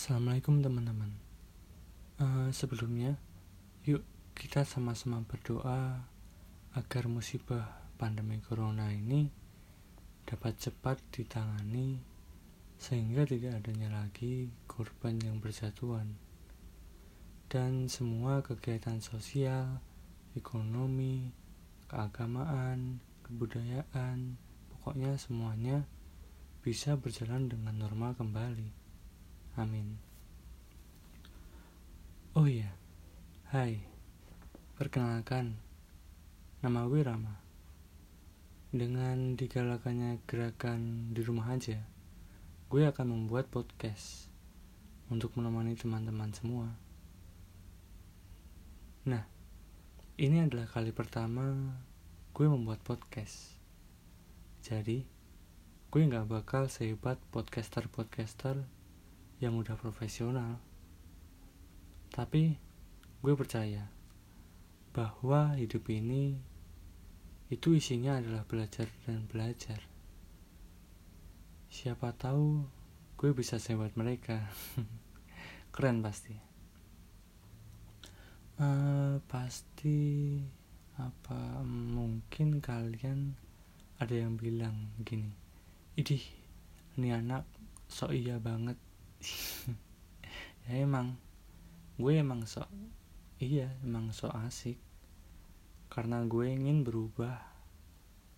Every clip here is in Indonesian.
Assalamualaikum teman-teman. Uh, sebelumnya, yuk kita sama-sama berdoa agar musibah pandemi corona ini dapat cepat ditangani sehingga tidak adanya lagi korban yang berjatuhan dan semua kegiatan sosial, ekonomi, keagamaan, kebudayaan, pokoknya semuanya bisa berjalan dengan normal kembali. Amin. Oh iya, hai, perkenalkan, nama gue Rama. Dengan digalakannya gerakan di rumah aja, gue akan membuat podcast untuk menemani teman-teman semua. Nah, ini adalah kali pertama gue membuat podcast. Jadi, gue gak bakal sehebat podcaster-podcaster yang udah profesional. Tapi gue percaya bahwa hidup ini itu isinya adalah belajar dan belajar. Siapa tahu gue bisa sebat mereka. Keren pasti. Uh, pasti apa mungkin kalian ada yang bilang gini. Idih, ini anak sok iya banget ya emang. Gue emang sok iya emang sok asik. Karena gue ingin berubah.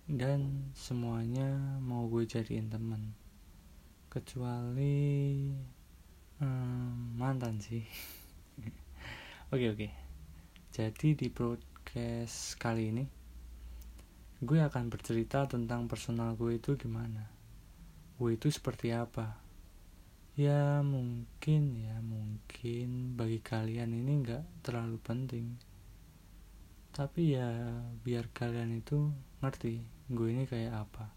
Dan semuanya mau gue jadiin temen. Kecuali hmm, mantan sih. Oke oke. Jadi di broadcast kali ini gue akan bercerita tentang personal gue itu gimana. Gue itu seperti apa ya mungkin ya mungkin bagi kalian ini nggak terlalu penting. Tapi ya biar kalian itu ngerti gue ini kayak apa.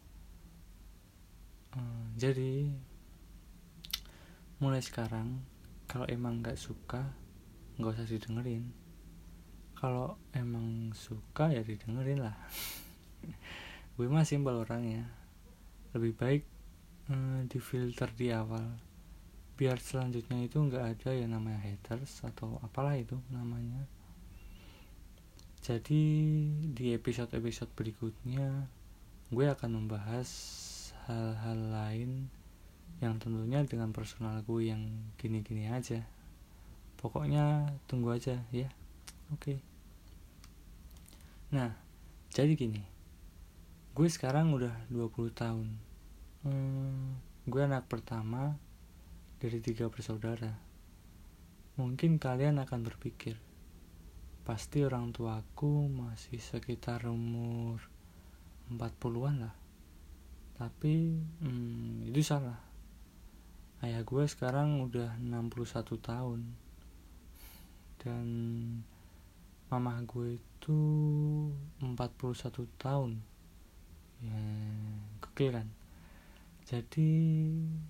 Hmm, jadi mulai sekarang kalau emang nggak suka nggak usah didengerin. Kalau emang suka ya didengerin lah. Gue masih simpel orangnya. Lebih baik hmm, difilter di awal biar selanjutnya itu nggak ada yang namanya haters atau apalah itu namanya. Jadi di episode-episode berikutnya gue akan membahas hal-hal lain yang tentunya dengan personal gue yang gini-gini aja. Pokoknya tunggu aja ya. Oke. Okay. nah jadi gini. Gue sekarang udah 20 tahun. Hmm, gue anak pertama dari tiga bersaudara. Mungkin kalian akan berpikir, pasti orang tuaku masih sekitar umur 40-an lah. Tapi hmm, itu salah. Ayah gue sekarang udah 61 tahun. Dan mama gue itu 41 tahun. Ya, kekil kan? Jadi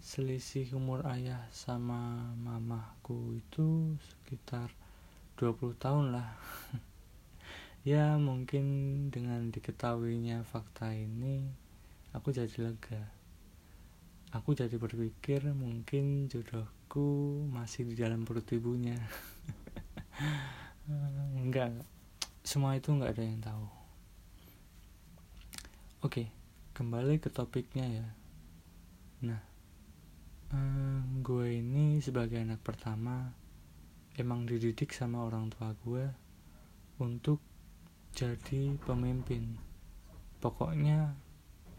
selisih umur ayah sama mamaku itu sekitar 20 tahun lah. Ya mungkin dengan diketahuinya fakta ini aku jadi lega. Aku jadi berpikir mungkin jodohku masih di dalam perut ibunya. Enggak semua itu enggak ada yang tahu. Oke kembali ke topiknya ya Nah, um, gue ini sebagai anak pertama emang dididik sama orang tua gue untuk jadi pemimpin. Pokoknya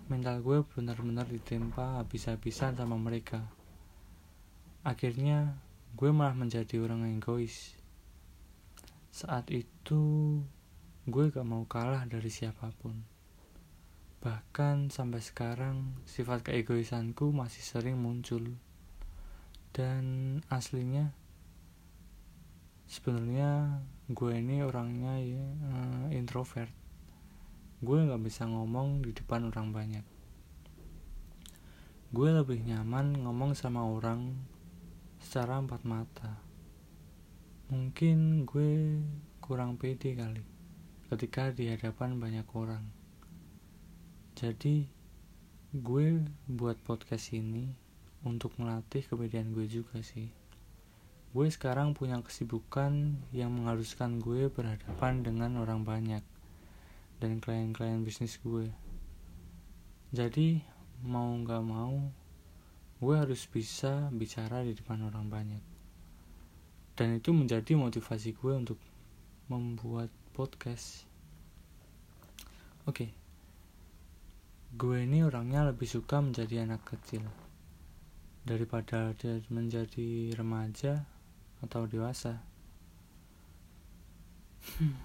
mental gue benar-benar ditempa habis-habisan sama mereka. Akhirnya gue malah menjadi orang yang egois. Saat itu gue gak mau kalah dari siapa pun Bahkan sampai sekarang sifat keegoisanku masih sering muncul. Dan aslinya sebenarnya gue ini orangnya ya uh, introvert. Gue nggak bisa ngomong di depan orang banyak. Gue lebih nyaman ngomong sama orang secara empat mata. Mungkin gue kurang pede kali ketika di hadapan banyak orang jadi gue buat podcast ini untuk melatih kepedean gue juga sih. Gue sekarang punya kesibukan yang mengharuskan gue berhadapan dengan orang banyak dan klien-klien bisnis gue. Jadi mau nggak mau gue harus bisa bicara di depan orang banyak. Dan itu menjadi motivasi gue untuk membuat podcast. Oke okay. Gue ini orangnya lebih suka menjadi anak kecil. Daripada menjadi remaja atau dewasa. Hmm.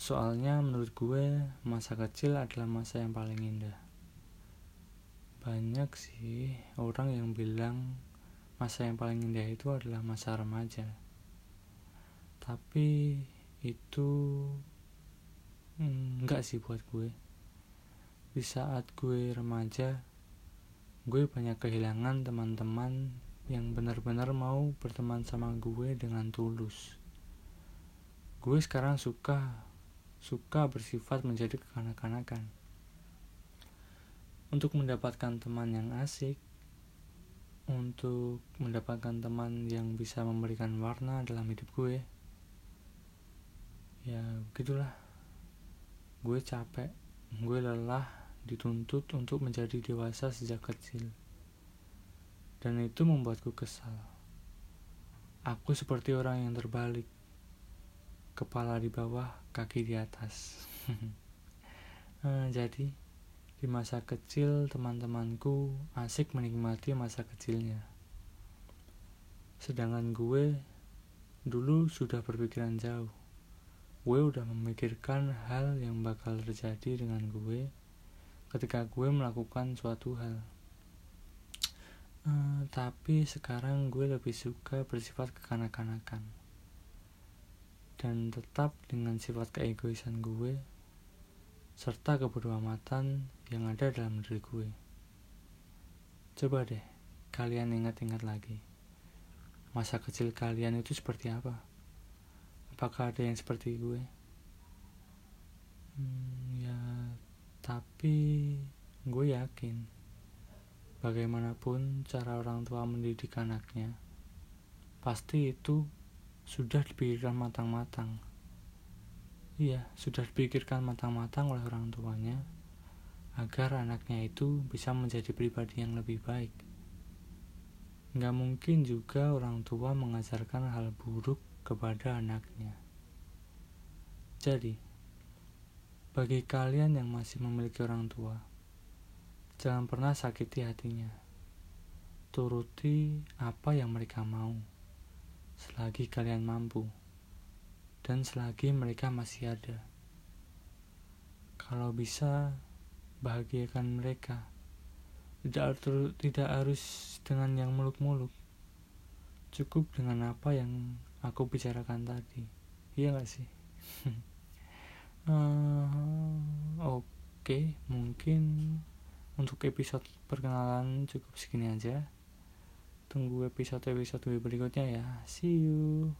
soalnya menurut gue masa kecil adalah masa yang paling indah. Banyak sih orang yang bilang masa yang paling indah itu adalah masa remaja. Tapi itu hmm, enggak sih buat gue di saat gue remaja gue banyak kehilangan teman-teman yang benar-benar mau berteman sama gue dengan tulus gue sekarang suka suka bersifat menjadi kekanak-kanakan untuk mendapatkan teman yang asik, untuk mendapatkan teman yang bisa memberikan warna dalam hidup gue, ya begitulah. Gue capek, gue lelah, dituntut untuk menjadi dewasa sejak kecil. Dan itu membuatku kesal. Aku seperti orang yang terbalik. Kepala di bawah, kaki di atas. nah, jadi, di masa kecil, teman-temanku asik menikmati masa kecilnya. Sedangkan gue dulu sudah berpikiran jauh. Gue udah memikirkan hal yang bakal terjadi dengan gue ketika gue melakukan suatu hal. Uh, tapi sekarang gue lebih suka bersifat kekanak-kanakan dan tetap dengan sifat keegoisan gue serta kebodoh amatan yang ada dalam diri gue. Coba deh, kalian ingat-ingat lagi. Masa kecil kalian itu seperti apa? Apakah ada yang seperti gue? Hmm, tapi gue yakin bagaimanapun cara orang tua mendidik anaknya, pasti itu sudah dipikirkan matang-matang Iya, sudah dipikirkan matang-matang oleh orang tuanya agar anaknya itu bisa menjadi pribadi yang lebih baik. Nggak mungkin juga orang tua mengajarkan hal buruk kepada anaknya. Jadi, bagi kalian yang masih memiliki orang tua, jangan pernah sakiti hatinya. Turuti apa yang mereka mau, selagi kalian mampu dan selagi mereka masih ada. Kalau bisa, bahagiakan mereka. Tidak, tidak harus dengan yang muluk-muluk. Cukup dengan apa yang aku bicarakan tadi. Iya gak sih? uh, Oke, mungkin untuk episode perkenalan cukup segini aja. Tunggu episode-episode berikutnya ya. See you.